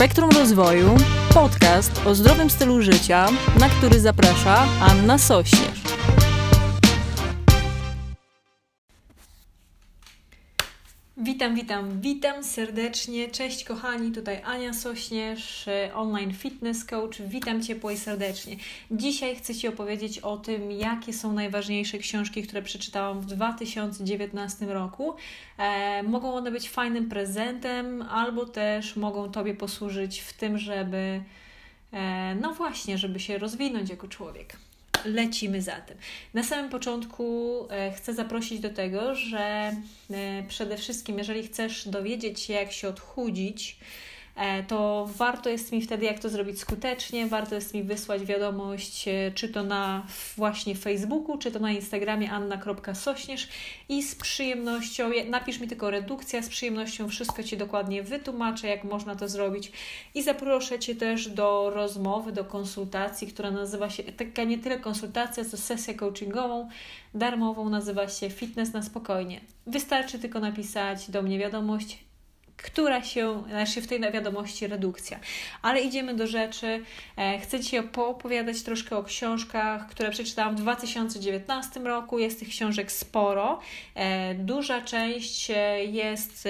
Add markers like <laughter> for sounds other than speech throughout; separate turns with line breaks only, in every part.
Spektrum Rozwoju, podcast o zdrowym stylu życia, na który zaprasza Anna Sośnierz. Witam, witam, witam serdecznie. Cześć kochani, tutaj Ania Sośnierz, e, online fitness coach. Witam ciepło i serdecznie. Dzisiaj chcę Ci opowiedzieć o tym, jakie są najważniejsze książki, które przeczytałam w 2019 roku. E, mogą one być fajnym prezentem, albo też mogą Tobie posłużyć w tym, żeby, e, no właśnie, żeby się rozwinąć jako człowiek lecimy za tym. Na samym początku e, chcę zaprosić do tego, że e, przede wszystkim, jeżeli chcesz dowiedzieć się, jak się odchudzić, to warto jest mi wtedy, jak to zrobić skutecznie, warto jest mi wysłać wiadomość, e, czy to na właśnie Facebooku, czy to na Instagramie anna.sośnierz i z przyjemnością, napisz mi tylko redukcja, z przyjemnością wszystko Ci dokładnie wytłumaczę, jak można to zrobić i zaproszę Cię też do rozmowy, do konsultacji, która nazywa się, taka nie tyle konsultacja, co sesja coachingową, darmową, nazywa się Fitness na spokojnie. Wystarczy tylko napisać do mnie wiadomość, która się, znaczy w tej wiadomości redukcja. Ale idziemy do rzeczy. E, chcę Ci poopowiadać troszkę o książkach, które przeczytałam w 2019 roku. Jest tych książek sporo. E, duża część e, jest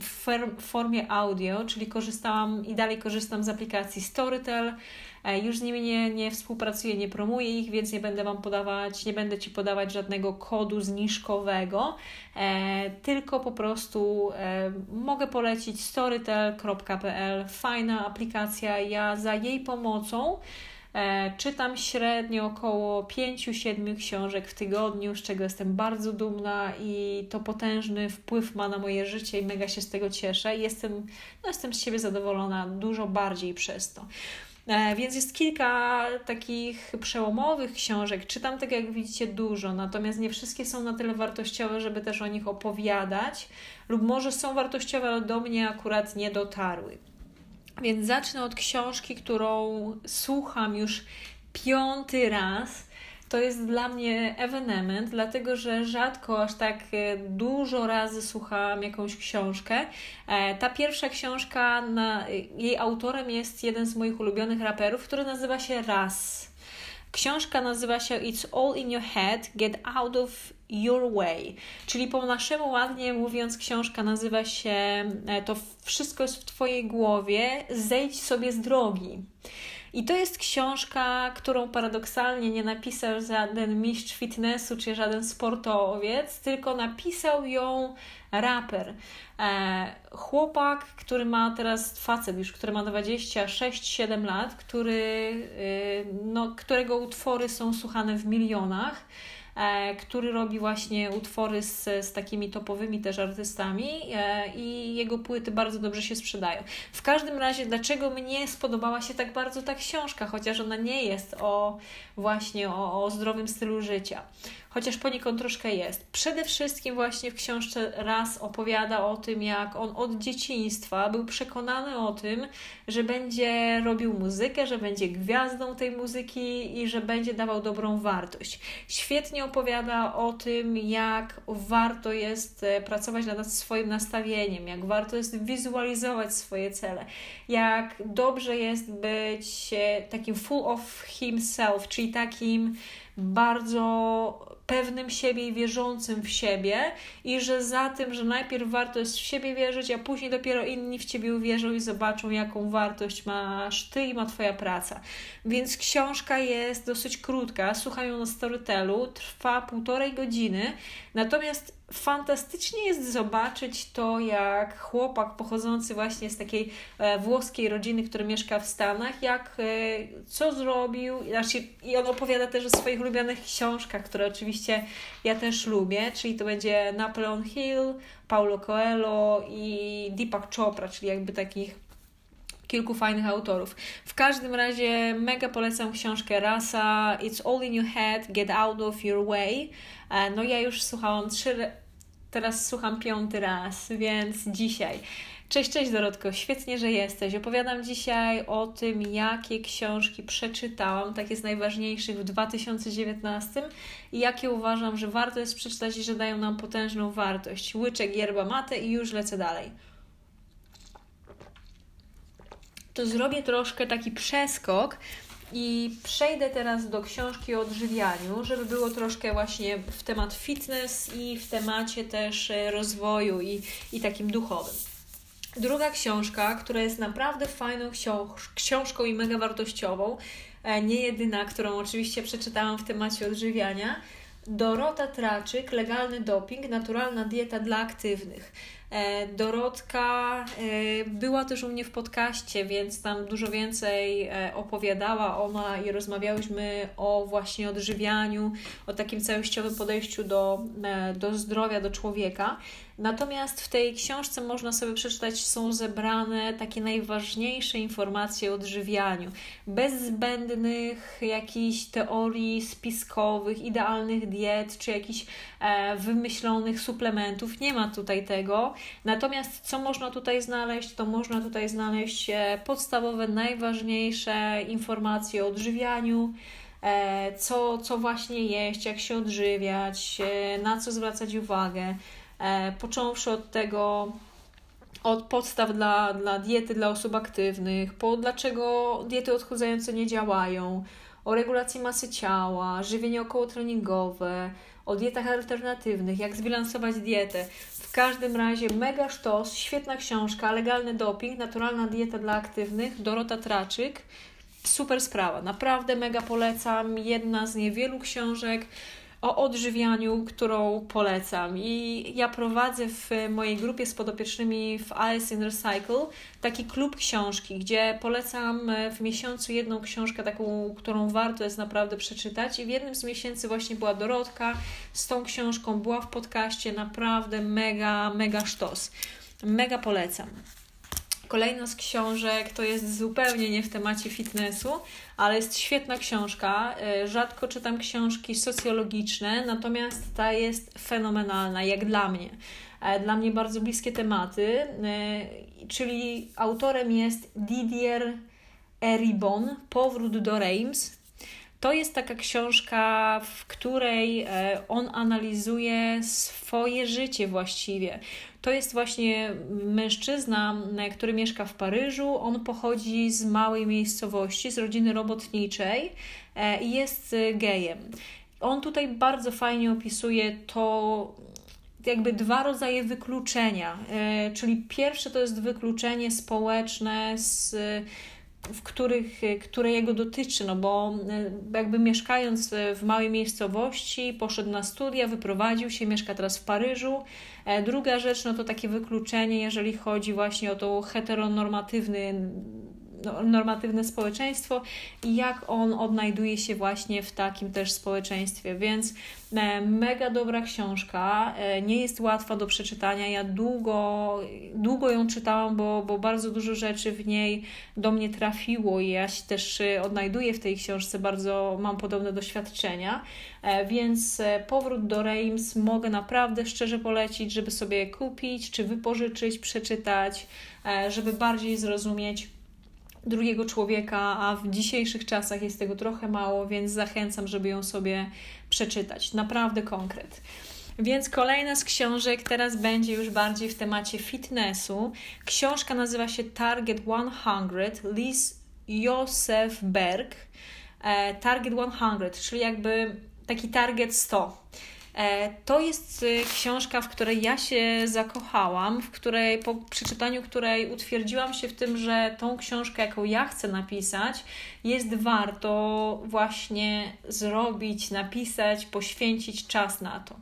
w formie audio, czyli korzystałam i dalej korzystam z aplikacji Storytel. E, już z nimi nie, nie współpracuję, nie promuję ich, więc nie będę Wam podawać, nie będę Ci podawać żadnego kodu zniżkowego, e, tylko po prostu e, mogę polecić storytel.pl. Fajna aplikacja, ja za jej pomocą czytam średnio około 5-7 książek w tygodniu, z czego jestem bardzo dumna i to potężny wpływ ma na moje życie i mega się z tego cieszę. Jestem, no jestem z siebie zadowolona dużo bardziej przez to. E, więc jest kilka takich przełomowych książek. Czytam tak jak widzicie dużo, natomiast nie wszystkie są na tyle wartościowe, żeby też o nich opowiadać, lub może są wartościowe, ale do mnie akurat nie dotarły. Więc zacznę od książki, którą słucham już piąty raz to jest dla mnie ewenement, dlatego że rzadko aż tak e, dużo razy słuchałam jakąś książkę. E, ta pierwsza książka, na, jej autorem jest jeden z moich ulubionych raperów, który nazywa się Raz. Książka nazywa się It's All in Your Head, Get Out of Your Way. Czyli po naszemu ładnie mówiąc, książka nazywa się e, To wszystko jest w Twojej głowie, zejdź sobie z drogi. I to jest książka, którą paradoksalnie nie napisał żaden mistrz fitnessu czy żaden sportowiec, tylko napisał ją raper. E, chłopak, który ma teraz, facet już, który ma 26-7 lat, który, y, no, którego utwory są słuchane w milionach. E, który robi właśnie utwory z, z takimi topowymi też artystami e, i jego płyty bardzo dobrze się sprzedają. W każdym razie, dlaczego mnie spodobała się tak bardzo ta książka, chociaż ona nie jest o właśnie o, o zdrowym stylu życia chociaż poniekąd troszkę jest. Przede wszystkim właśnie w książce raz opowiada o tym, jak on od dzieciństwa był przekonany o tym, że będzie robił muzykę, że będzie gwiazdą tej muzyki i że będzie dawał dobrą wartość. Świetnie opowiada o tym, jak warto jest e, pracować nad swoim nastawieniem, jak warto jest wizualizować swoje cele, jak dobrze jest być e, takim full of himself, czyli takim bardzo pewnym siebie i wierzącym w siebie i że za tym, że najpierw warto jest w siebie wierzyć, a później dopiero inni w ciebie uwierzą i zobaczą, jaką wartość masz ty i ma twoja praca. Więc książka jest dosyć krótka, słuchaj ją na Storytelu, trwa półtorej godziny, natomiast fantastycznie jest zobaczyć to, jak chłopak pochodzący właśnie z takiej e, włoskiej rodziny, który mieszka w Stanach, jak e, co zrobił, znaczy, i on opowiada też o swoich ulubionych książkach, które oczywiście ja też lubię, czyli to będzie Napoleon Hill, Paulo Coelho i Deepak Chopra, czyli jakby takich kilku fajnych autorów. W każdym razie mega polecam książkę Rasa It's All in Your Head, Get Out of Your Way. E, no ja już słuchałam trzy, teraz słucham piąty raz, więc dzisiaj. Cześć, cześć Dorotko, świetnie, że jesteś. Opowiadam dzisiaj o tym, jakie książki przeczytałam, takie z najważniejszych w 2019 i jakie uważam, że warto jest przeczytać i że dają nam potężną wartość. Łyczek, yerba mate i już lecę dalej. To zrobię troszkę taki przeskok i przejdę teraz do książki o odżywianiu, żeby było troszkę właśnie w temat fitness i w temacie też e, rozwoju i, i takim duchowym. Druga książka, która jest naprawdę fajną książką i mega wartościową, e, nie jedyna, którą oczywiście przeczytałam w temacie odżywiania, Dorota Traczyk, Legalny doping, naturalna dieta dla aktywnych. E, Dorotka e, była też u mnie w podcaście, więc tam dużo więcej e, opowiadała ona i rozmawiałyśmy o właśnie odżywianiu, o takim całościowym podejściu do, do zdrowia, do człowieka. Natomiast w tej książce można sobie przeczytać, są zebrane takie najważniejsze informacje o odżywianiu, bez zbędnych jakichś teorii spiskowych, idealnych diet czy jakichś e, wymyślonych suplementów. Nie ma tutaj tego. Natomiast co można tutaj znaleźć? To można tutaj znaleźć e, podstawowe, najważniejsze informacje o odżywianiu e, co, co właśnie jeść, jak się odżywiać, e, na co zwracać uwagę. Począwszy od tego, od podstaw dla, dla diety dla osób aktywnych, po dlaczego diety odchudzające nie działają, o regulacji masy ciała, żywienie okołotreningowe, o dietach alternatywnych, jak zbilansować dietę. W każdym razie mega sztos, świetna książka, legalny doping, naturalna dieta dla aktywnych, Dorota Traczyk. Super sprawa, naprawdę mega polecam. Jedna z niewielu książek, o odżywianiu, którą polecam. I ja prowadzę w mojej grupie z podopiecznymi w Alice in Recycle taki klub książki, gdzie polecam w miesiącu jedną książkę, taką, którą warto jest naprawdę przeczytać. I w jednym z miesięcy właśnie była Dorotka z tą książką, była w podcaście, naprawdę mega, mega sztos. Mega polecam. Kolejna z książek to jest zupełnie nie w temacie fitnessu, ale jest świetna książka. E, rzadko czytam książki socjologiczne, natomiast ta jest fenomenalna, jak dla mnie. E, dla mnie bardzo bliskie tematy, e, czyli autorem jest Didier Eribon, Powrót do Reims. To jest taka książka, w której on analizuje swoje życie właściwie. To jest właśnie mężczyzna, który mieszka w Paryżu. On pochodzi z małej miejscowości, z rodziny robotniczej e, i jest gejem. On tutaj bardzo fajnie opisuje to, jakby dwa rodzaje wykluczenia. E, czyli pierwsze to jest wykluczenie społeczne z w których, które jego dotyczy, no bo e, jakby mieszkając w małej miejscowości, poszedł na studia, wyprowadził się, mieszka teraz w Paryżu. E, druga rzecz, no to takie wykluczenie, jeżeli chodzi właśnie o to heteronormatywny no, normatywne społeczeństwo i jak on odnajduje się właśnie w takim też społeczeństwie. Więc e, mega dobra książka, e, nie jest łatwa do przeczytania. Ja długo, długo ją czytałam, bo, bo bardzo dużo rzeczy w niej do mnie trafiło i ja się też e, odnajduję w tej książce, bardzo mam podobne doświadczenia. Więc powrót do Reims mogę naprawdę szczerze polecić, żeby sobie kupić, czy wypożyczyć, przeczytać, żeby bardziej zrozumieć drugiego człowieka, a w dzisiejszych czasach jest tego trochę mało, więc zachęcam, żeby ją sobie przeczytać. Naprawdę konkret. Więc kolejna z książek teraz będzie już bardziej w temacie fitnessu. Książka nazywa się Target 100 Liz Josef Berg. E, Target 100, czyli jakby taki target 100. E, to jest y, książka, w której ja się zakochałam, w której po przeczytaniu której utwierdziłam się w tym, że tą książkę, jaką ja chcę napisać, jest warto właśnie zrobić, napisać, poświęcić czas na to.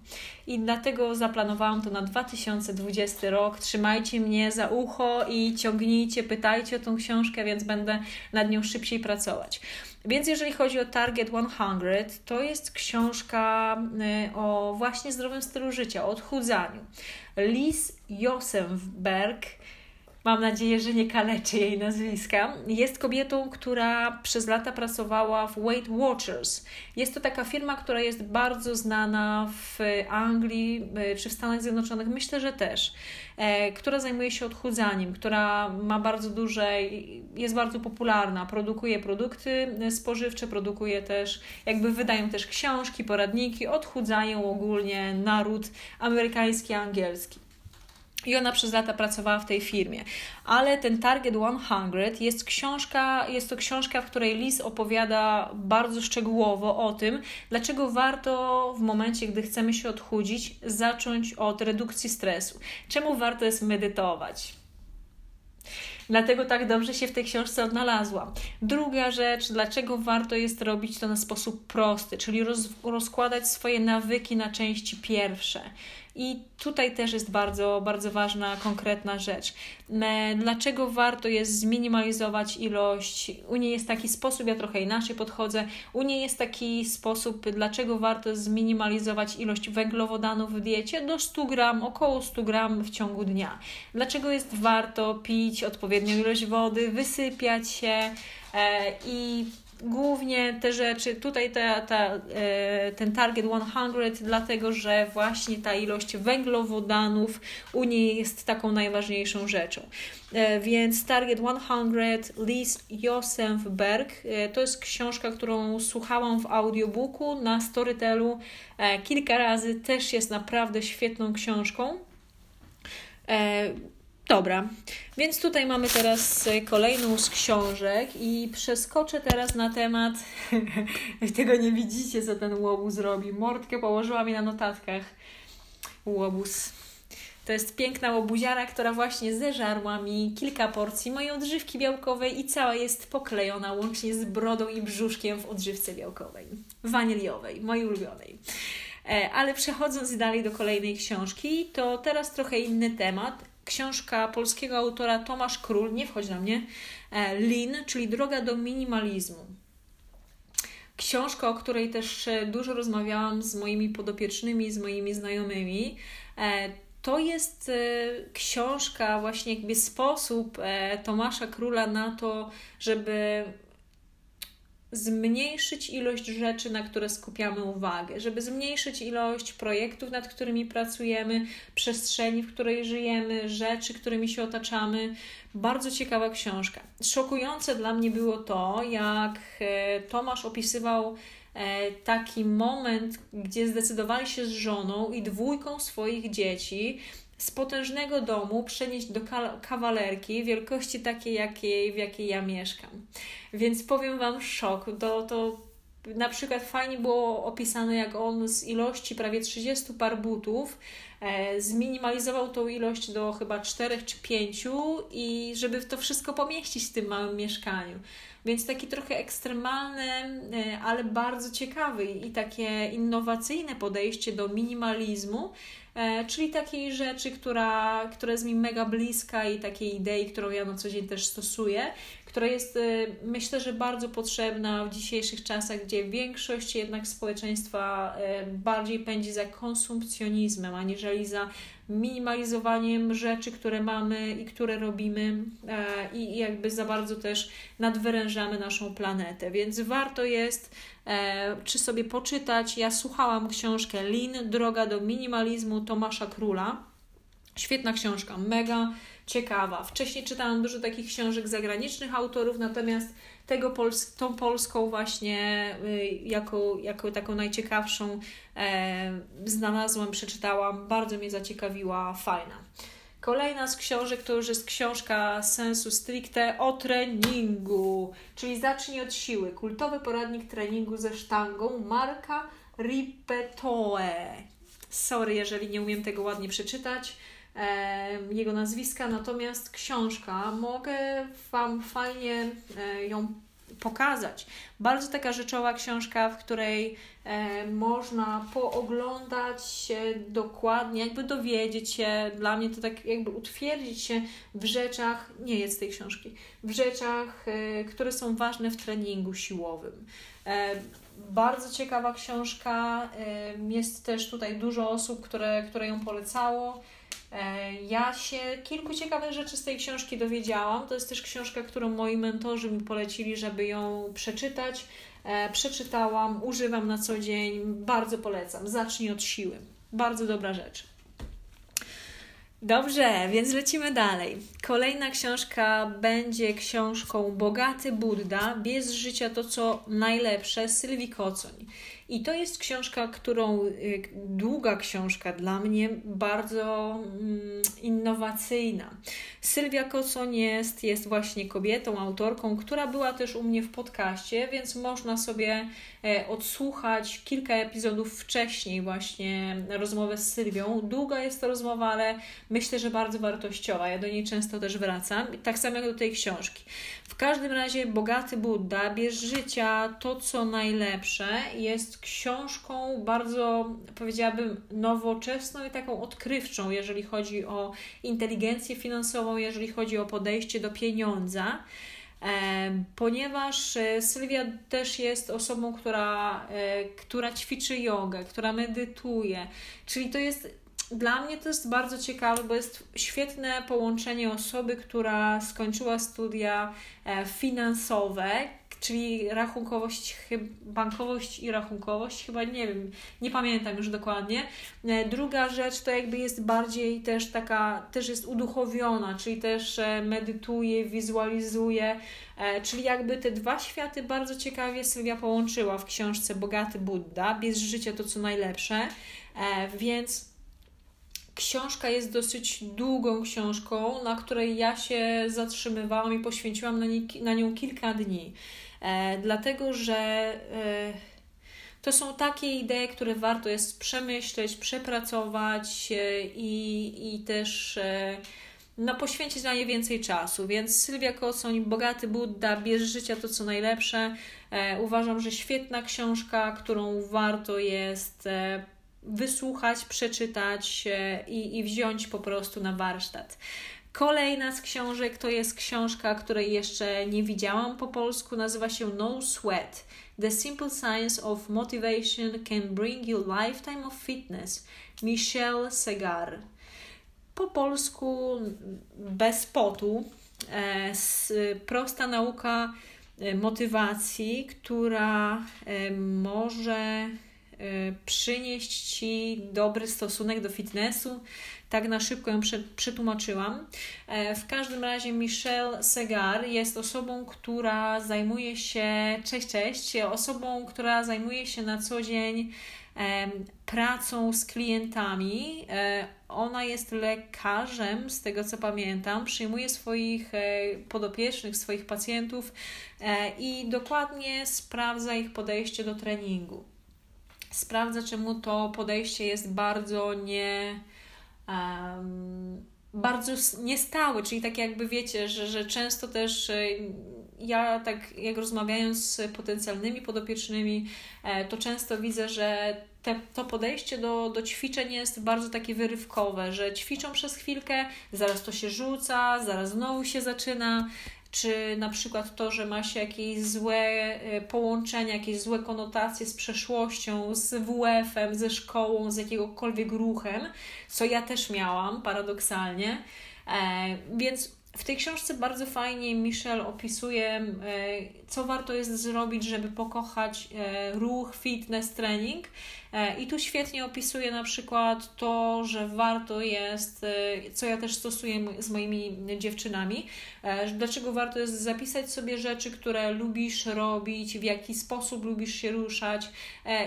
I dlatego zaplanowałam to na 2020 rok. Trzymajcie mnie za ucho i ciągnijcie, pytajcie o tą książkę, więc będę nad nią szybciej pracować. Więc jeżeli chodzi o Target 100, to jest książka y, o właśnie zdrowym stylu życia, o odchudzaniu. Liz Josenberg Mam nadzieję, że nie kaleczy jej nazwiska. Jest kobietą, która przez lata pracowała w Weight Watchers. Jest to taka firma, która jest bardzo znana w Anglii y, czy w Stanach Zjednoczonych, myślę, że też, e, która zajmuje się odchudzaniem, która ma bardzo duże, jest bardzo popularna, produkuje produkty spożywcze, produkuje też, jakby wydają też książki, poradniki, odchudzają ogólnie naród amerykański, angielski. I ona przez lata pracowała w tej firmie. Ale ten Target 100 jest książka, jest to książka, w której Liz opowiada bardzo szczegółowo o tym, dlaczego warto w momencie, gdy chcemy się odchudzić, zacząć od redukcji stresu. Czemu warto jest medytować? Dlatego tak dobrze się w tej książce odnalazłam. Druga rzecz, dlaczego warto jest robić to na sposób prosty, czyli roz, rozkładać swoje nawyki na części pierwsze. I tutaj też jest bardzo, bardzo ważna, konkretna rzecz. Dlaczego warto jest zminimalizować ilość? U niej jest taki sposób, ja trochę inaczej podchodzę. U niej jest taki sposób, dlaczego warto zminimalizować ilość węglowodanów w diecie do 100 gram, około 100 gram w ciągu dnia. Dlaczego jest warto pić odpowiednią ilość wody, wysypiać się e, i głównie te rzeczy, tutaj ta, ta, e, ten target 100, dlatego że właśnie ta ilość węglowodanów u niej jest taką najważniejszą rzeczą. E, więc Target 100 Liz Josenberg to jest książka, którą słuchałam w audiobooku na Storytelu kilka razy, też jest naprawdę świetną książką. Dobra, więc tutaj mamy teraz kolejną z książek i przeskoczę teraz na temat. <laughs> Tego nie widzicie, co ten łobuz robi. Mordkę położyła mi na notatkach. Łobuz. To jest piękna łobuziara, która właśnie zeżarła mi kilka porcji mojej odżywki białkowej i cała jest poklejona łącznie z brodą i brzuszkiem w odżywce białkowej. Waniliowej, mojej ulubionej. E, ale przechodząc dalej do kolejnej książki, to teraz trochę inny temat książka polskiego autora Tomasz Król, nie wchodź na mnie, e, Lin, czyli Droga do minimalizmu. Książka, o której też e, dużo rozmawiałam z moimi podopiecznymi, z moimi znajomymi. E, to jest książka, właśnie jakby sposób Tomasza Króla na to, żeby zmniejszyć ilość rzeczy, na które skupiamy uwagę, żeby zmniejszyć ilość projektów, nad którymi pracujemy, przestrzeni, w której żyjemy, rzeczy, którymi się otaczamy. Bardzo ciekawa książka. Szokujące dla mnie było to, jak e, Tomasz opisywał e, taki moment, gdzie zdecydowali się z żoną i dwójką swoich dzieci z potężnego domu przenieść do kawalerki wielkości takiej, jakiej, w jakiej ja mieszkam. Więc powiem Wam szok. To, to na przykład fajnie było opisane, jak on z ilości prawie 30 par butów zminimalizował tą ilość do chyba 4 czy 5 i żeby to wszystko pomieścić w tym małym mieszkaniu. Więc taki trochę ekstremalny, e, ale bardzo ciekawy i takie innowacyjne podejście do minimalizmu, E, czyli takiej rzeczy, która, która jest mi mega bliska i takiej idei, którą ja na co dzień też stosuję, która jest e, myślę, że bardzo potrzebna w dzisiejszych czasach, gdzie większość jednak społeczeństwa e, bardziej pędzi za konsumpcjonizmem, aniżeli za minimalizowaniem rzeczy, które mamy i które robimy i jakby za bardzo też nadwyrężamy naszą planetę. Więc warto jest E, czy sobie poczytać. Ja słuchałam książkę Lin, Droga do minimalizmu Tomasza Króla. Świetna książka, mega ciekawa. Wcześniej czytałam dużo takich książek zagranicznych autorów, natomiast tego pols tą polską właśnie y, jako, jako taką najciekawszą e, znalazłam, przeczytałam, bardzo mnie zaciekawiła, fajna. Kolejna z książek to już jest książka sensu stricte o treningu, czyli zacznij od siły. Kultowy poradnik treningu ze sztangą Marka Ripetoe. Sorry, jeżeli nie umiem tego ładnie przeczytać jego nazwiska, natomiast książka mogę Wam fajnie e, ją pokazać. Bardzo taka rzeczowa książka, w której e, można pooglądać się dokładnie, jakby dowiedzieć się, dla mnie to tak jakby utwierdzić się w rzeczach, nie jest tej książki, w rzeczach, e, które są ważne w treningu siłowym. Bardzo ciekawa książka, jest też tutaj dużo osób, które, które ją polecało. E, ja się kilku ciekawych rzeczy z tej książki dowiedziałam. To jest też książka, którą moi mentorzy mi polecili, żeby ją przeczytać. E, przeczytałam, używam na co dzień, bardzo polecam. Zacznij od siły. Bardzo dobra rzecz. Dobrze, więc lecimy dalej. Kolejna książka będzie książką Bogaty Buddha, Bierz życia to, co najlepsze, Sylwii Kocoń. I to jest książka, którą, y, długa książka dla mnie, bardzo mm, innowacyjna. Sylwia Kocoń jest, jest właśnie kobietą, autorką, która była też u mnie w podcaście, więc można sobie e, odsłuchać kilka epizodów wcześniej właśnie rozmowę z Sylwią. Długa jest to rozmowa, ale myślę, że bardzo wartościowa. Ja do niej często też wracam, tak samo jak do tej książki. W każdym razie Bogaty Buddha, Bierz życia to, co najlepsze, jest książką bardzo, powiedziałabym, nowoczesną i taką odkrywczą, jeżeli chodzi o inteligencję finansową, jeżeli chodzi o podejście do pieniądza e, ponieważ e, Sylwia też jest osobą, która, e, która ćwiczy jogę, która medytuje, czyli to jest dla mnie to jest bardzo ciekawe, bo jest świetne połączenie osoby, która skończyła studia finansowe, czyli rachunkowość, bankowość i rachunkowość, chyba nie wiem, nie pamiętam już dokładnie. E, druga rzecz to jakby jest bardziej też taka, też jest uduchowiona, czyli też e, medytuje, wizualizuje, czyli jakby te dwa światy bardzo ciekawie Sylwia połączyła w książce Bogaty Buddha, Bierz życie to co najlepsze, więc Książka jest dosyć długą książką, na której ja się zatrzymywałam i poświęciłam na, nie, na nią kilka dni. E, dlatego, że e, to są takie idee, które warto jest przemyśleć, przepracować e, i, i też no, poświęcić na nie więcej czasu. Więc Sylwia Kocoń, Bogaty Buddha, Bierz życia to co najlepsze. Uważam, że świetna książka, którą warto jest wysłuchać, przeczytać i, i wziąć po prostu na warsztat. Kolejna z książek to jest książka, której jeszcze nie widziałam po polsku. Nazywa się No Sweat. The Simple Science of Motivation Can Bring You Lifetime of Fitness. Michelle Segar. Po polsku bez potu. E, prosta nauka e, motywacji, która e, może przynieść Ci dobry stosunek do fitnessu. Tak na szybko ją przetłumaczyłam. E, w każdym razie Michelle Segar jest osobą, która zajmuje się, cześć, cześć, osobą, która zajmuje się na co dzień pracą z klientami. E, ona jest lekarzem, z tego co pamiętam, przyjmuje swoich e, podopiecznych, swoich pacjentów i dokładnie sprawdza ich podejście do treningu sprawdza, czemu to podejście jest bardzo nie. Um, bardzo niestałe, czyli tak jakby wiecie, że, że często też e, ja tak jak rozmawiając z potencjalnymi podopiecznymi, e, to często widzę, że te, to podejście do, do ćwiczeń jest bardzo takie wyrywkowe, że ćwiczą przez chwilkę, zaraz to się rzuca, zaraz znowu się zaczyna, czy na przykład to, że ma się jakieś złe e, połączenia, jakieś złe konotacje z przeszłością, z WF-em, ze szkołą, z jakiegokolwiek ruchem, co ja też miałam paradoksalnie. E, więc w tej książce bardzo fajnie Michelle opisuje, e, co warto jest zrobić, żeby pokochać ruch, fitness, trening I tu świetnie opisuje na przykład to, że warto jest, e, co ja też stosuję z moimi dziewczynami, e, dlaczego warto jest zapisać sobie rzeczy, które lubisz robić, w jaki sposób lubisz się ruszać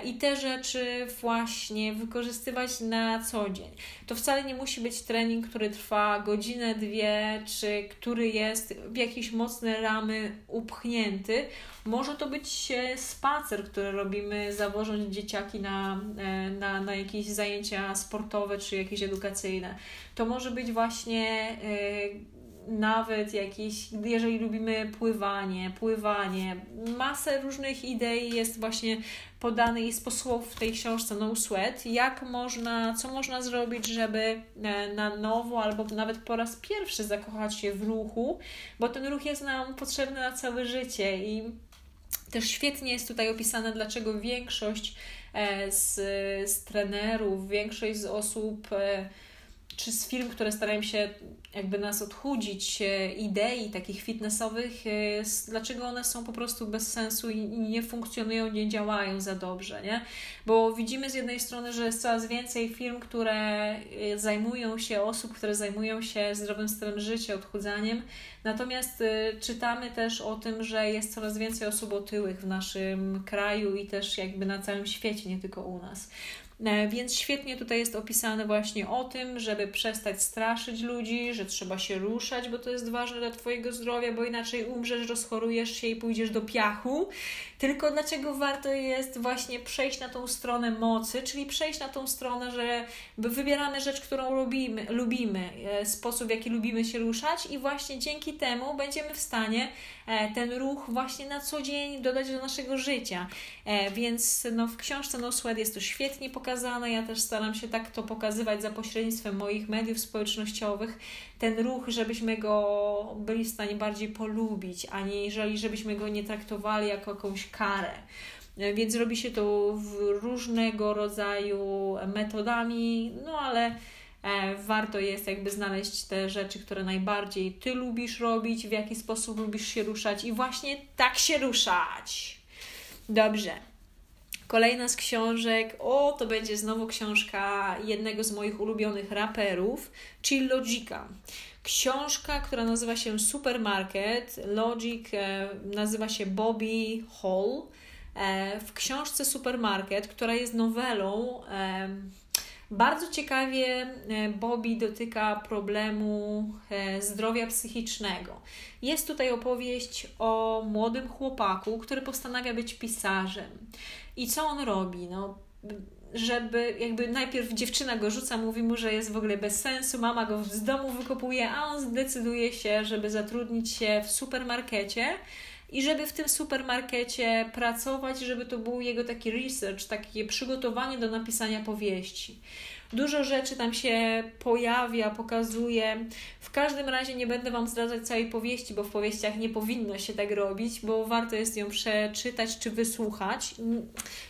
i te rzeczy właśnie wykorzystywać na co dzień. To wcale nie musi być trening, który trwa godzinę, dwie, czy który jest w jakieś mocne ramy upchnięty. Może to być spacer, który robimy zawożąc dzieciaki na E, na, na jakieś zajęcia sportowe czy jakieś edukacyjne. To może być właśnie e, nawet jakieś, jeżeli lubimy pływanie, pływanie, masę różnych idei jest właśnie podane i sposobów w tej książce No Sweat, jak można, co można zrobić, żeby e, na nowo albo nawet po raz pierwszy zakochać się w ruchu, bo ten ruch jest nam potrzebny na całe życie i też świetnie jest tutaj opisane, dlaczego większość E, z, z trenerów, większość z osób, e, czy z firm, które starają się jakby nas odchudzić idei takich fitnessowych, dlaczego one są po prostu bez sensu i nie funkcjonują, nie działają za dobrze, nie? Bo widzimy z jednej strony, że jest coraz więcej firm, które zajmują się, osób, które zajmują się zdrowym stylem życia, odchudzaniem, natomiast czytamy też o tym, że jest coraz więcej osób otyłych w naszym kraju i też jakby na całym świecie, nie tylko u nas. E, więc świetnie tutaj jest opisane właśnie o tym, żeby przestać straszyć ludzi, że trzeba się ruszać, bo to jest ważne dla Twojego zdrowia, bo inaczej umrzesz, rozchorujesz się i pójdziesz do piachu. Tylko dlaczego warto jest właśnie przejść na tą stronę mocy, czyli przejść na tą stronę, że wybieramy rzecz, którą lubimy, lubimy e, sposób, w jaki lubimy się ruszać i właśnie dzięki temu będziemy w stanie e, ten ruch właśnie na co dzień dodać do naszego życia. Więc no, w książce No Sweat jest to świetnie pokazane. Ja też staram się tak to pokazywać za pośrednictwem moich mediów społecznościowych. Ten ruch, żebyśmy go byli w stanie bardziej polubić, aniżeli żebyśmy go nie traktowali jako jakąś karę. Więc robi się to w różnego rodzaju metodami, no ale e, warto jest jakby znaleźć te rzeczy, które najbardziej Ty lubisz robić, w jaki sposób lubisz się ruszać i właśnie tak się ruszać. Dobrze. Kolejna z książek, o to będzie znowu książka jednego z moich ulubionych raperów, czyli Logika. Książka, która nazywa się Supermarket. Logic e, nazywa się Bobby Hall. E, w książce Supermarket, która jest nowelą, e, bardzo ciekawie Bobby dotyka problemu zdrowia psychicznego. Jest tutaj opowieść o młodym chłopaku, który postanawia być pisarzem. I co on robi? No, żeby jakby najpierw dziewczyna go rzuca, mówi mu, że jest w ogóle bez sensu, mama go z domu wykopuje, a on zdecyduje się, żeby zatrudnić się w supermarkecie i żeby w tym supermarkecie pracować, żeby to był jego taki research, takie przygotowanie do napisania powieści. Dużo rzeczy tam się pojawia, pokazuje. Każdym razie nie będę Wam zdradzać całej powieści, bo w powieściach nie powinno się tak robić, bo warto jest ją przeczytać czy wysłuchać.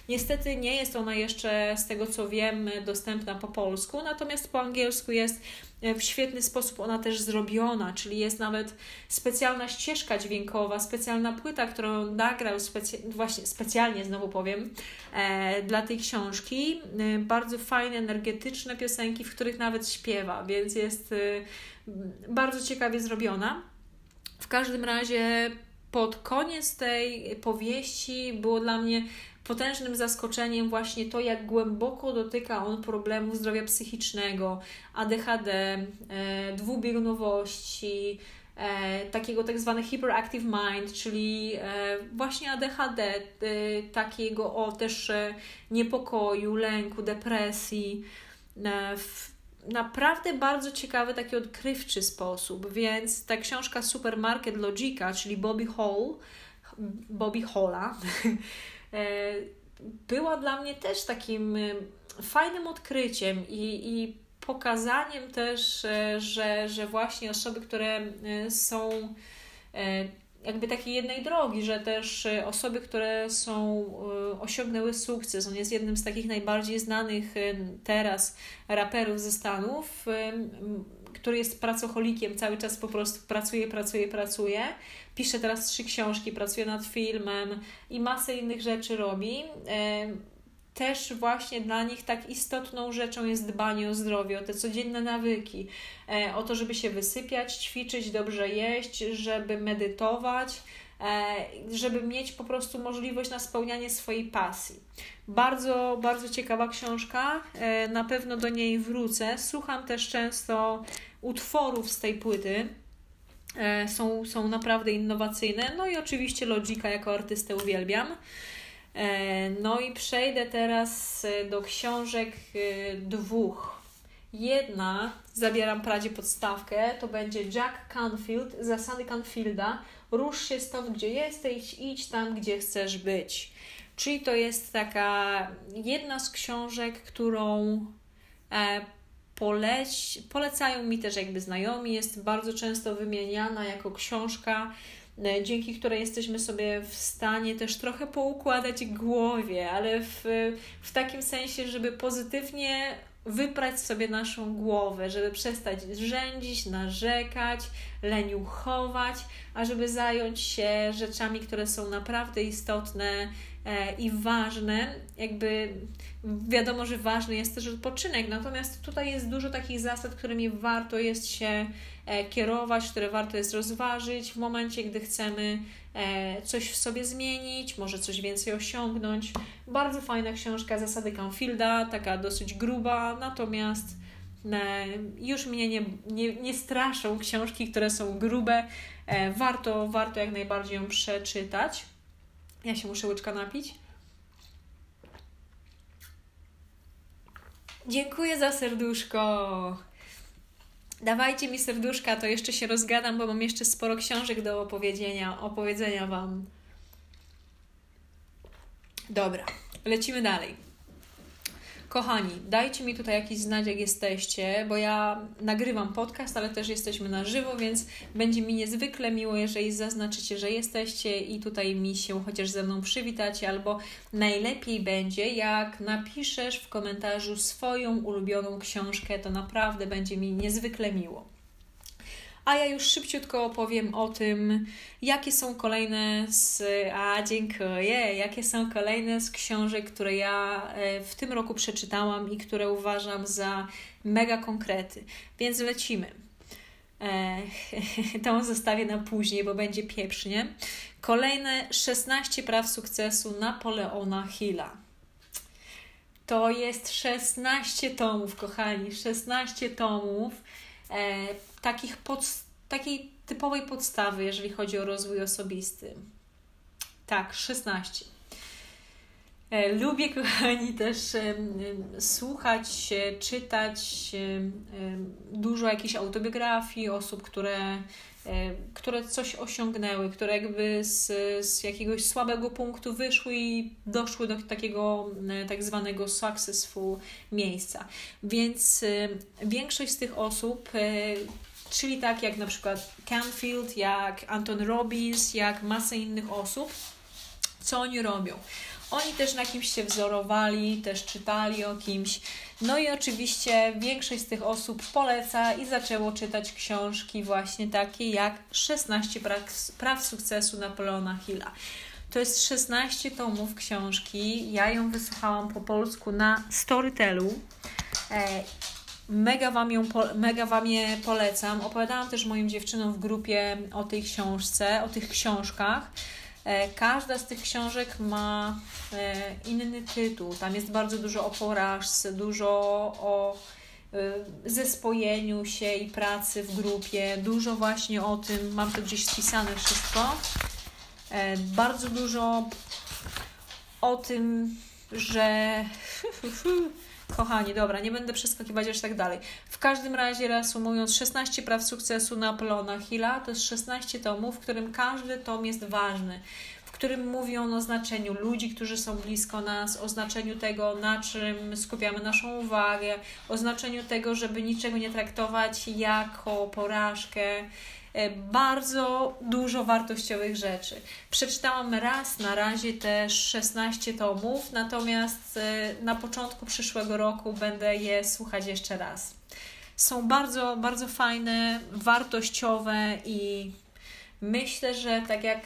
Niestety nie jest ona jeszcze, z tego co wiem, dostępna po polsku, natomiast po angielsku jest w świetny sposób ona też zrobiona, czyli jest nawet specjalna ścieżka dźwiękowa, specjalna płyta, którą nagrał specy właśnie specjalnie, znowu powiem, e, dla tej książki. E, bardzo fajne, energetyczne piosenki, w których nawet śpiewa, więc jest e, bardzo ciekawie zrobiona. W każdym razie pod koniec tej powieści było dla mnie potężnym zaskoczeniem właśnie to, jak głęboko dotyka on problemu zdrowia psychicznego, ADHD, e, dwubiegunowości, e, takiego tak zwane hyperactive mind, czyli e, właśnie ADHD, takiego o też niepokoju, lęku, depresji. W naprawdę bardzo ciekawy, taki odkrywczy sposób, więc ta książka Supermarket Logica, czyli Bobby Hall, Bobby Halla, E, <laughs> była dla mnie też takim e, fajnym odkryciem i, i pokazaniem też, e, że, że właśnie osoby, które są jakby takiej jednej drogi, że też osoby, które są, osiągnęły sukces, on jest jednym z takich najbardziej znanych teraz raperów ze Stanów, który jest pracocholikiem, cały czas po prostu pracuje, pracuje, pracuje. Pisze teraz trzy książki, pracuje nad filmem i masę innych rzeczy robi. Też właśnie dla nich tak istotną rzeczą jest dbanie o zdrowie, o te codzienne nawyki, e, o to, żeby się wysypiać, ćwiczyć, dobrze jeść, żeby medytować E, żeby mieć po prostu możliwość na spełnianie swojej pasji. Bardzo, bardzo ciekawa książka, e, na pewno do niej wrócę. Słucham też często utworów z tej płyty. E, są, są naprawdę innowacyjne. No i oczywiście Logika jako artystę uwielbiam. No i przejdę teraz do książek dwóch. Jedna, zabieram pradzie podstawkę, to będzie Jack Canfield, Zasady Canfielda, rusz się stąd, gdzie jesteś, idź tam, gdzie chcesz być. Czyli to jest taka jedna z książek, którą e, poleć, polecają mi też jakby znajomi, jest bardzo często wymieniana jako książka, e, dzięki której jesteśmy sobie w stanie też trochę poukładać głowie, ale w, w takim sensie, żeby pozytywnie wyprać sobie naszą głowę, żeby przestać rzędzić, narzekać, leniuchować, a żeby zająć się rzeczami, które są naprawdę istotne i ważne. Jakby wiadomo, że ważny jest też odpoczynek, natomiast tutaj jest dużo takich zasad, którymi warto jest się e, kierować, które warto jest rozważyć w momencie, gdy chcemy e, coś w sobie zmienić, może coś więcej osiągnąć. Bardzo fajna książka Zasady Canfielda, taka dosyć gruba, natomiast e, już mnie nie, nie, nie straszą książki, które są grube. Warto, warto jak najbardziej ją przeczytać. Ja się muszę łyczka napić. Dziękuję za serduszko. Dawajcie mi serduszka, to jeszcze się rozgadam, bo mam jeszcze sporo książek do opowiedzenia, opowiedzenia Wam. Dobra, lecimy dalej. Kochani, dajcie mi tutaj jakiś znać, jak jesteście, bo ja nagrywam podcast, ale też jesteśmy na żywo, więc będzie mi niezwykle miło, jeżeli zaznaczycie, że jesteście i tutaj mi się chociaż ze mną przywitacie, albo najlepiej będzie, jak napiszesz w komentarzu swoją ulubioną książkę, to naprawdę będzie mi niezwykle miło a ja już szybciutko opowiem o tym, jakie są kolejne z. A dziękuję, jakie są kolejne z książek, które ja e, w tym roku przeczytałam i które uważam za mega konkrety. Więc lecimy. E, <laughs> tą zostawię na później, bo będzie pieprznie. Kolejne 16 praw sukcesu Napoleona Hilla. To jest 16 tomów, kochani, 16 tomów e, takich pod, takiej typowej podstawy, jeżeli chodzi o rozwój osobisty. Tak, 16. E, lubię, <laughs> kochani, też e, słuchać, czytać dużo jakichś autobiografii osób, które, e, które coś osiągnęły, które jakby z, z jakiegoś słabego punktu wyszły i doszły do takiego tak zwanego successful miejsca. Więc większość z tych osób czyli tak jak na przykład Canfield, jak Anton Robbins, jak masa innych osób, co oni robią. Oni też na kimś się wzorowali, też czytali o kimś. No i oczywiście większość z tych osób poleca i zaczęło czytać książki właśnie takie jak 16 praw, praw sukcesu Napoleona Hilla. To jest 16 tomów książki. Ja ją wysłuchałam po polsku na Storytelu. Mega wam, ją, mega wam je polecam. Opowiadałam też moim dziewczynom w grupie o tej książce, o tych książkach. E, każda z tych książek ma e, inny tytuł. Tam jest bardzo dużo o porażce, dużo o e, zespojeniu się i pracy w grupie, dużo właśnie o tym, mam to gdzieś spisane wszystko. Bardzo dużo o tym, że <laughs> Kochani, dobra, nie będę przeskakiwać aż tak dalej. W każdym razie, reasumując, 16 praw sukcesu Napoleona Hilla to jest 16 tomów, w którym każdy tom jest ważny w którym mówią o znaczeniu ludzi, którzy są blisko nas, o znaczeniu tego, na czym skupiamy naszą uwagę, o znaczeniu tego, żeby niczego nie traktować jako porażkę, bardzo dużo wartościowych rzeczy. Przeczytałam raz na razie te 16 tomów, natomiast e, na początku przyszłego roku będę je słuchać jeszcze raz. Są bardzo, bardzo fajne, wartościowe i myślę, że tak jak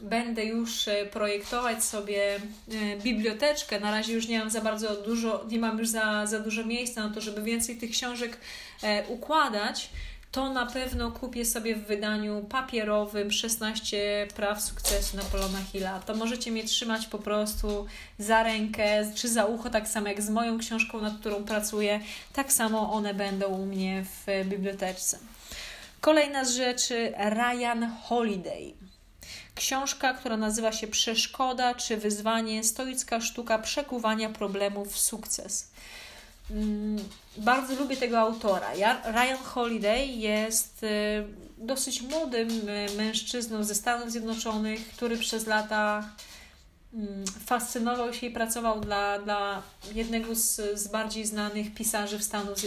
będę już e, projektować sobie biblioteczkę. Na razie już nie mam za bardzo dużo, nie mam już za, za dużo miejsca na to, żeby więcej tych książek układać to na pewno kupię sobie w wydaniu papierowym 16 praw sukcesu Napoleona Hilla. To możecie mnie trzymać po prostu za rękę czy za ucho, tak samo jak z moją książką, nad którą pracuję. Tak samo one będą u mnie w bibliotece. Kolejna z rzeczy Ryan Holiday. Książka, która nazywa się Przeszkoda czy wyzwanie stoicka sztuka przekuwania problemów w sukces. Mm, bardzo lubię tego autora. Ryan Holiday jest y, dosyć młodym y, mężczyzną ze Stanów Zjednoczonych, który przez lata mm, fascynował się i pracował dla, dla jednego z, z bardziej znanych pisarzy w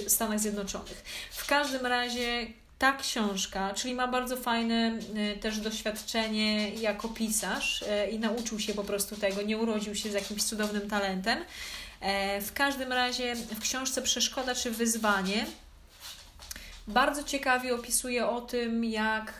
Stanach Zjednoczonych. W każdym razie ta książka, czyli ma bardzo fajne y, też doświadczenie jako pisarz i nauczył się po prostu tego, nie urodził się z jakimś cudownym talentem. W każdym razie w książce Przeszkoda czy Wyzwanie bardzo ciekawie opisuje o tym, jak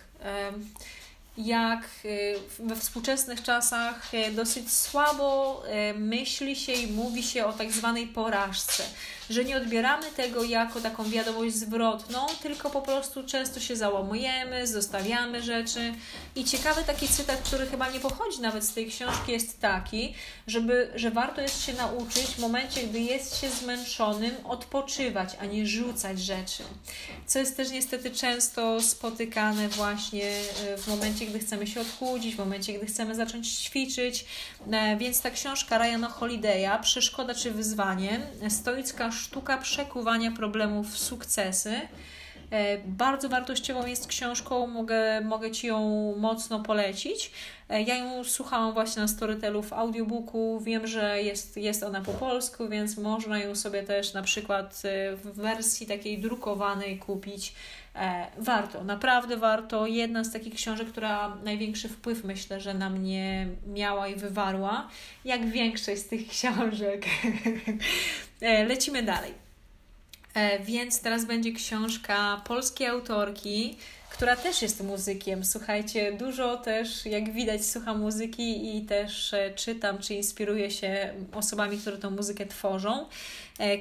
jak y, we współczesnych czasach y, dosyć słabo y, myśli się i mówi się o tak zwanej porażce, że nie odbieramy tego jako taką wiadomość zwrotną, tylko po prostu często się załamujemy, zostawiamy rzeczy. I ciekawy taki cytat, który chyba nie pochodzi nawet z tej książki, jest taki, żeby, że warto jest się nauczyć w momencie, gdy jest się zmęczonym, odpoczywać, a nie rzucać rzeczy. Co jest też niestety często spotykane właśnie w momencie, gdy chcemy się odchudzić, w momencie, gdy chcemy zacząć ćwiczyć. E, więc ta książka Ryana Holiday'a, Przeszkoda czy wyzwanie, stoicka sztuka przekuwania problemów w sukcesy. E, bardzo wartościową jest książką, mogę, mogę Ci ją mocno polecić. E, ja ją słuchałam właśnie na Storytelu w audiobooku. Wiem, że jest, jest ona po polsku, więc można ją sobie też na przykład w wersji takiej drukowanej kupić. E, warto, naprawdę warto. Jedna z takich książek, która największy wpływ myślę, że na mnie miała i wywarła, jak większość z tych książek. <laughs> E, lecimy dalej. E, więc teraz będzie książka polskiej autorki, która też jest muzykiem. Słuchajcie, dużo też, jak widać, słucham muzyki i też czytam, czy inspiruję się osobami, które tą muzykę tworzą.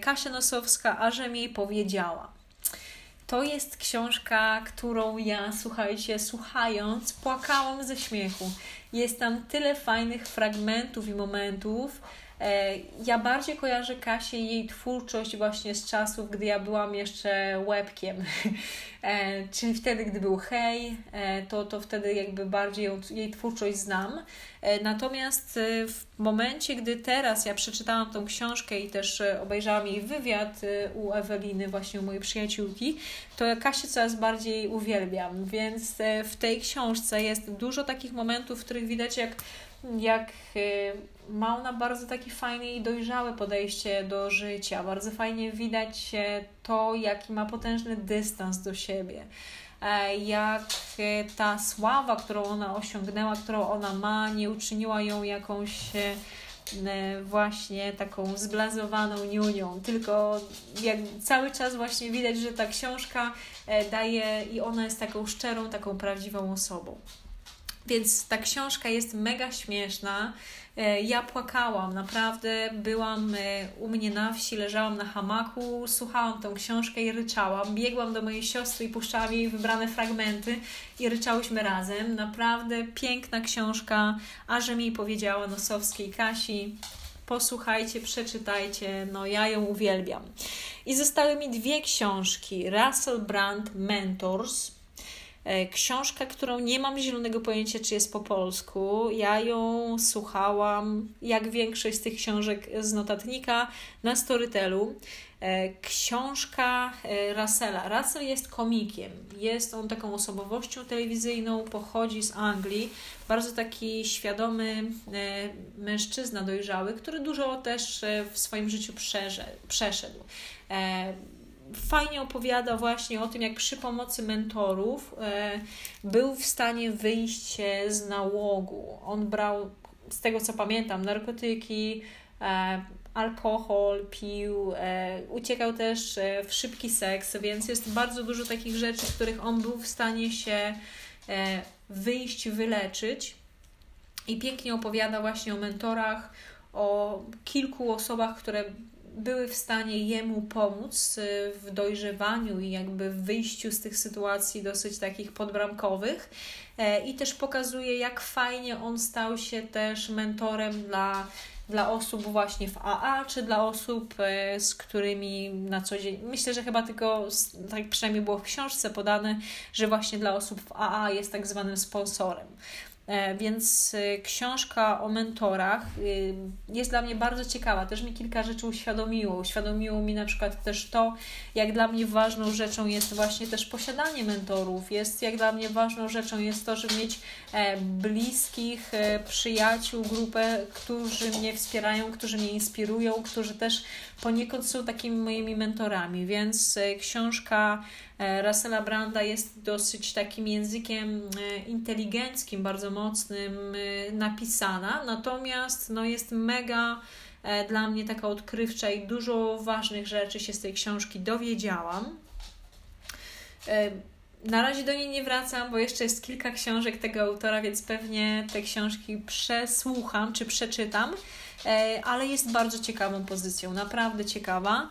Kasia Nosowska, a że mi powiedziała. To jest książka, którą ja, słuchajcie, słuchając, płakałam ze śmiechu. Jest tam tyle fajnych fragmentów i momentów. E, ja bardziej kojarzę Kasię i jej twórczość właśnie z czasów, gdy ja byłam jeszcze łebkiem. <laughs> E, czyli wtedy, gdy był hej, e, to, to wtedy jakby bardziej jej twórczość znam. Natomiast w momencie, gdy teraz ja przeczytałam tą książkę i też obejrzałam jej wywiad u Eweliny, właśnie u mojej przyjaciółki, to Kasię coraz bardziej uwielbiam. Więc w tej książce jest dużo takich momentów, w których widać, jak jak ma ona bardzo takie fajne i dojrzałe podejście do życia. Bardzo fajnie widać to, jaki ma potężny dystans do siebie. E, jak y, ta sława, którą ona osiągnęła, którą ona ma, nie uczyniła ją jakąś y, właśnie taką zblazowaną niunią, tylko jak cały czas właśnie widać, że ta książka e, daje i ona jest taką szczerą, taką prawdziwą osobą. Więc ta książka jest mega śmieszna. E, ja płakałam, naprawdę byłam e, u mnie na wsi, leżałam na hamaku, słuchałam tą książkę i ryczałam. Biegłam do mojej siostry i puszczałam jej wybrane fragmenty i ryczałyśmy razem. Naprawdę piękna książka, a że mi powiedziała Nosowskiej Kasi. Posłuchajcie, przeczytajcie, no ja ją uwielbiam. I zostały mi dwie książki: Russell Brand Mentors książka, którą nie mam zielonego pojęcia, czy jest po polsku. Ja ją słuchałam, jak większość z tych książek z notatnika, na Storytelu. E, książka e, Russella. Russell jest komikiem. Jest on taką osobowością telewizyjną, pochodzi z Anglii. Bardzo taki świadomy mężczyzna dojrzały, który dużo też w swoim życiu przeszedł fajnie opowiada właśnie o tym, jak przy pomocy mentorów e, był w stanie wyjść z nałogu. On brał, z tego co pamiętam, narkotyki, e, alkohol, pił, e, uciekał też w szybki seks, więc jest bardzo dużo takich rzeczy, w których on był w stanie się wyjść, wyleczyć. I pięknie opowiada właśnie o mentorach, o kilku osobach, które były w stanie jemu pomóc y, w dojrzewaniu i jakby w wyjściu z tych sytuacji dosyć takich podbramkowych. E, I też pokazuje, jak fajnie on stał się też mentorem dla dla osób właśnie w AA, czy dla osób, e, z którymi na co dzień. Myślę, że chyba tylko, tak przynajmniej było w książce podane, że właśnie dla osób w AA jest tak zwanym sponsorem. E, więc e, książka o mentorach e, jest dla mnie bardzo ciekawa. Też mi kilka rzeczy uświadomiło. Uświadomiło mi na przykład też to, jak dla mnie ważną rzeczą jest właśnie też posiadanie mentorów. Jest, jak dla mnie ważną rzeczą jest to, żeby mieć bliskich przyjaciół, grupę, którzy mnie wspierają, którzy mnie inspirują, którzy też poniekąd są takimi moimi mentorami. Więc książka E, Russella Branda jest dosyć takim językiem e, inteligenckim, bardzo mocnym e, napisana, natomiast no, jest mega dla mnie taka odkrywcza i dużo ważnych rzeczy się z tej książki dowiedziałam. Na razie do niej nie wracam, bo jeszcze jest kilka książek tego autora, więc pewnie te książki przesłucham czy przeczytam, ale jest bardzo ciekawą pozycją, naprawdę ciekawa.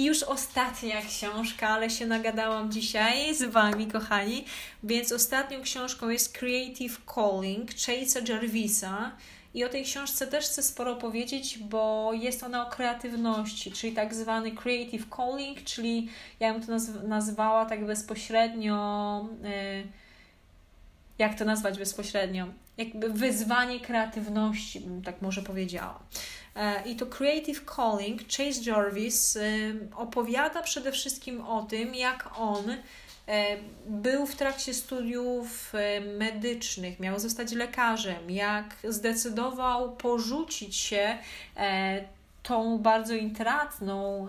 I już ostatnia książka, ale się nagadałam dzisiaj z Wami, kochani. Więc ostatnią książką jest Creative Calling Chase'a Jarvisa. I o tej książce też chcę sporo powiedzieć, bo jest ona o kreatywności, czyli tak zwany creative calling, czyli ja bym to nazw- nazwała tak bezpośrednio. Yy, jak to nazwać bezpośrednio? Jakby wyzwanie kreatywności, bym tak może powiedziała. E, I to Creative Calling, Chase Jarvis opowiada przede wszystkim o tym, jak on e, był w trakcie studiów e, medycznych, miał zostać lekarzem, jak zdecydował porzucić się tą bardzo intratną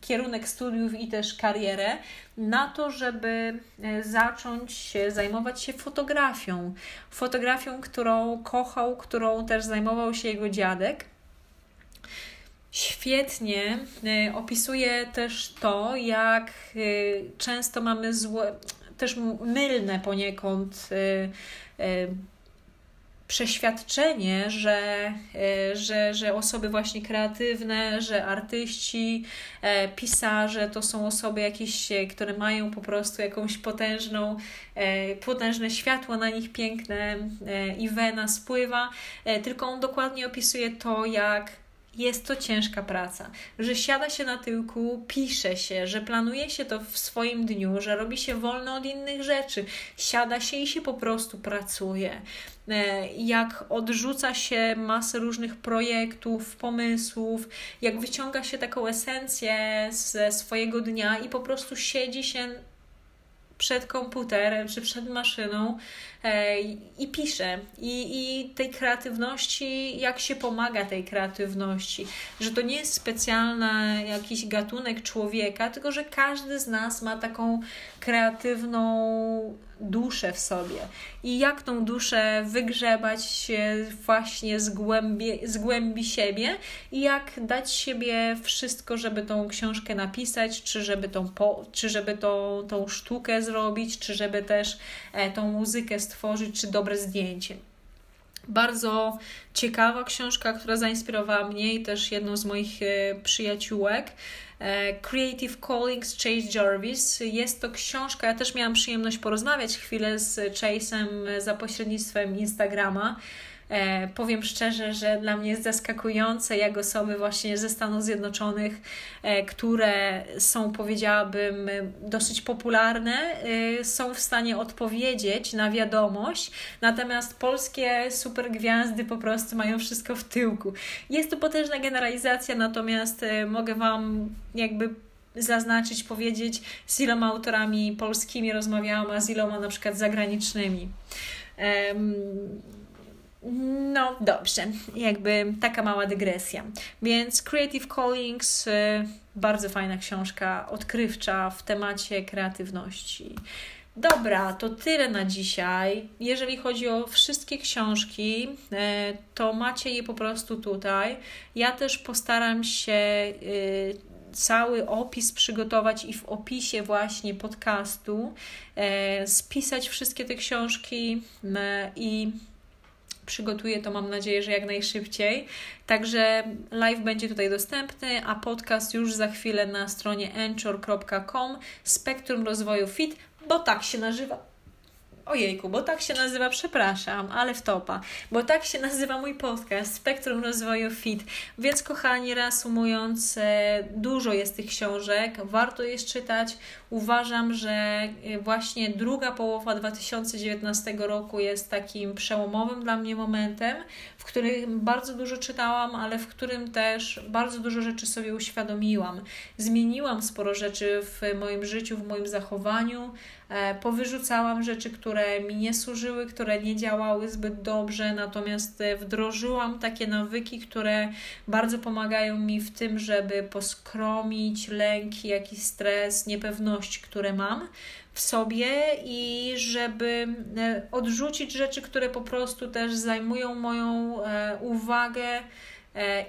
kierunek studiów i też karierę na to, żeby zacząć się zajmować się fotografią. Fotografią, którą kochał, którą też zajmował się jego dziadek świetnie y, opisuje też to, jak y, często mamy złe, też mylne poniekąd y, przeświadczenie, że, że, że osoby właśnie kreatywne, że artyści, e, pisarze to są osoby jakieś, które mają po prostu jakąś potężną, e, potężne światło na nich piękne e, i wena spływa, tylko on dokładnie opisuje to, jak jest to ciężka praca, że siada się na tyłku, pisze się, że planuje się to w swoim dniu, że robi się wolno od innych rzeczy, siada się i się po prostu pracuje. E, jak odrzuca się masę różnych projektów, pomysłów, jak wyciąga się taką esencję ze swojego dnia i po prostu siedzi się przed komputerem czy przed maszyną i piszę. I, I tej kreatywności, jak się pomaga tej kreatywności, że to nie jest specjalny jakiś gatunek człowieka, tylko że każdy z nas ma taką kreatywną duszę w sobie i jak tą duszę wygrzebać właśnie z głębi, z głębi siebie i jak dać siebie wszystko, żeby tą książkę napisać, czy żeby tą, po, czy żeby tą, tą sztukę zrobić, czy żeby też e, tą muzykę stworzyć, czy dobre zdjęcie. Bardzo ciekawa książka, która zainspirowała mnie i też jedną z moich e, przyjaciółek. E, Creative Callings Chase Jarvis. Jest to książka, ja też miałam przyjemność porozmawiać chwilę z Chase'em za pośrednictwem Instagrama. E, powiem szczerze, że dla mnie jest zaskakujące, jak osoby właśnie ze Stanów Zjednoczonych, e, które są, powiedziałabym, dosyć popularne, e, są w stanie odpowiedzieć na wiadomość, natomiast polskie supergwiazdy po prostu mają wszystko w tyłku. Jest to potężna generalizacja, natomiast mogę Wam jakby zaznaczyć, powiedzieć, z iloma autorami polskimi rozmawiałam, a z iloma na przykład zagranicznymi. Um, no dobrze, jakby taka mała dygresja. Więc Creative Callings, y, bardzo fajna książka, odkrywcza w temacie kreatywności. Dobra, to tyle na dzisiaj. Jeżeli chodzi o wszystkie książki, y, to macie je po prostu tutaj. Ja też postaram się y, cały opis przygotować i w opisie właśnie podcastu spisać wszystkie te książki i przygotuję to, mam nadzieję, że jak najszybciej. Także live będzie tutaj dostępny, a podcast już za chwilę na stronie anchor.com Spektrum Rozwoju Fit, bo tak się nazywa Ojejku, bo tak się nazywa, przepraszam, ale wtopa, bo tak się nazywa mój podcast Spektrum Rozwoju Fit. Więc kochani, reasumując, e, dużo jest tych książek, warto je czytać. Uważam, że e, właśnie druga połowa 2019 roku jest takim przełomowym dla mnie momentem, w którym bardzo dużo czytałam, ale w którym też bardzo dużo rzeczy sobie uświadomiłam. Zmieniłam sporo rzeczy w moim życiu, w moim zachowaniu, e, powyrzucałam rzeczy, które mi nie służyły, które nie działały zbyt dobrze, natomiast e, wdrożyłam takie nawyki, które bardzo pomagają mi w tym, żeby poskromić lęki, jakiś stres, niepewność, które mam w sobie i żeby e, odrzucić rzeczy, które po prostu też zajmują moją e, uwagę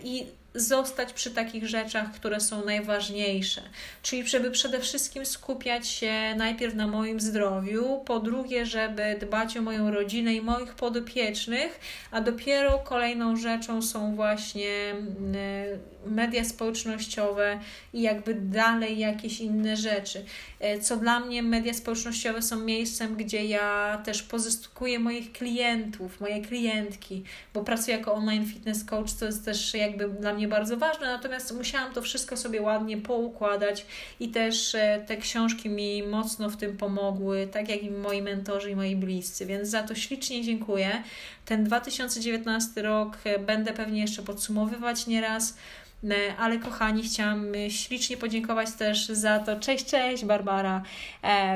i zostać przy takich rzeczach, które są najważniejsze. Czyli, żeby przede wszystkim skupiać się najpierw na moim zdrowiu, po drugie, żeby dbać o moją rodzinę i moich podopiecznych, a dopiero kolejną rzeczą są właśnie mm, media społecznościowe i jakby dalej jakieś inne rzeczy. E, co dla mnie media społecznościowe są miejscem, gdzie ja też pozyskuję moich klientów, moje klientki, bo pracuję jako online fitness coach, to jest też jakby dla mnie bardzo ważne, natomiast musiałam to wszystko sobie ładnie poukładać i też e, te książki mi mocno w tym pomogły, tak jak i moi mentorzy i moi bliscy, więc za to ślicznie dziękuję. Ten 2019 rok e, będę pewnie jeszcze podsumowywać nieraz. E, ale kochani, chciałam ślicznie podziękować też za to. Cześć, cześć, Barbara.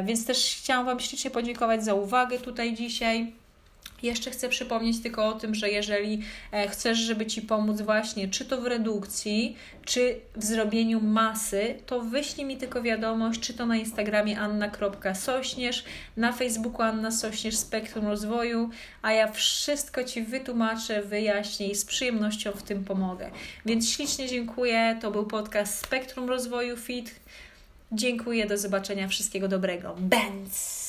Więc też chciałam Wam ślicznie podziękować za uwagę tutaj dzisiaj. Jeszcze chcę przypomnieć tylko o tym, że jeżeli e, chcesz, żeby Ci pomóc właśnie, czy to w redukcji, czy w zrobieniu masy, to wyślij mi tylko wiadomość, czy to na Instagramie anna.sośnierz, na Facebooku Anna Sośnierz Spektrum Rozwoju, a ja wszystko Ci wytłumaczę, wyjaśnię i z przyjemnością w tym pomogę. Więc ślicznie dziękuję. To był podcast Spektrum Rozwoju Fit. Dziękuję, do zobaczenia, wszystkiego dobrego. Benz!